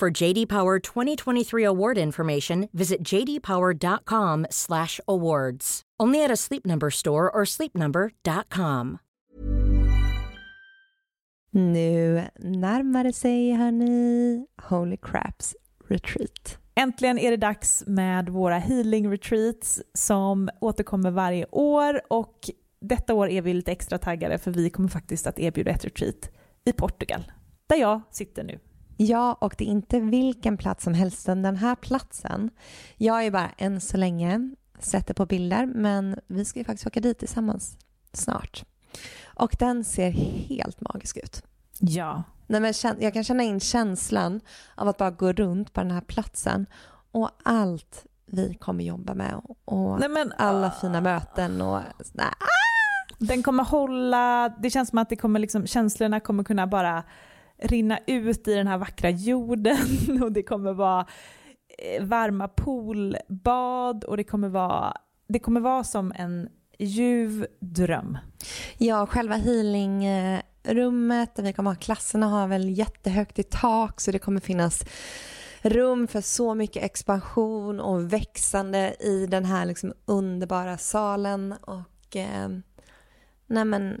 For JD Power 2023 award information, visit jdpower.com/awards. Only at a Sleep Number store or sleepnumber.com. Nu närmar det sig hörni Holy Craps Retreat. Äntligen är det dags med våra healing retreats som återkommer varje år och detta år är vi lite extra taggade för vi kommer faktiskt att erbjuda ett retreat i Portugal, där jag sitter nu. Ja, och det är inte vilken plats som helst, den här platsen. Jag är bara än så länge sett det på bilder, men vi ska ju faktiskt åka dit tillsammans snart. Och den ser helt magisk ut. Ja. Nej, men jag kan känna in känslan av att bara gå runt på den här platsen och allt vi kommer jobba med och Nej, men, alla uh, fina möten och nej. Den kommer hålla, det känns som att det kommer liksom, känslorna kommer kunna bara rinna ut i den här vackra jorden och det kommer vara eh, varma poolbad och det kommer vara, det kommer vara som en ljuv dröm. Ja, själva healingrummet där vi kommer ha klasserna har väl jättehögt i tak så det kommer finnas rum för så mycket expansion och växande i den här liksom underbara salen och eh, nej men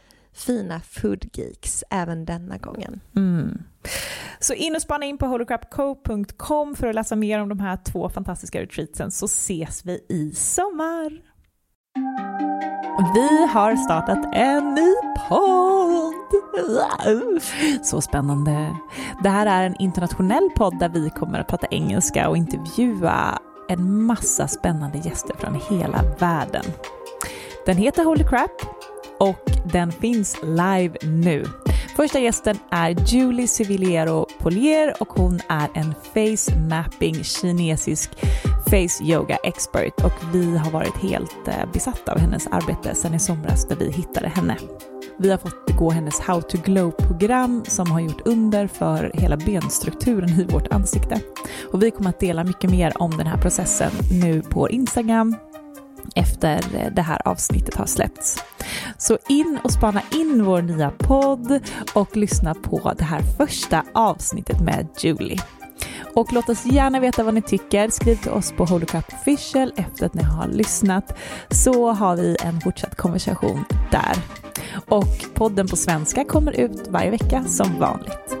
fina foodgeeks även denna gången. Mm. Så in och spana in på holocrapco.com för att läsa mer om de här två fantastiska retreatsen så ses vi i sommar. Vi har startat en ny podd! Så spännande. Det här är en internationell podd där vi kommer att prata engelska och intervjua en massa spännande gäster från hela världen. Den heter Holy Crap och den finns live nu. Första gästen är Julie Civiliero Polier och hon är en face mapping kinesisk face yoga expert och vi har varit helt eh, besatta av hennes arbete sedan i somras när vi hittade henne. Vi har fått gå hennes How to Glow-program som har gjort under för hela benstrukturen i vårt ansikte. Och vi kommer att dela mycket mer om den här processen nu på Instagram efter eh, det här avsnittet har släppts. Så in och spana in vår nya podd och lyssna på det här första avsnittet med Julie. Och låt oss gärna veta vad ni tycker. Skriv till oss på Holocap official efter att ni har lyssnat så har vi en fortsatt konversation där. Och podden på svenska kommer ut varje vecka som vanligt.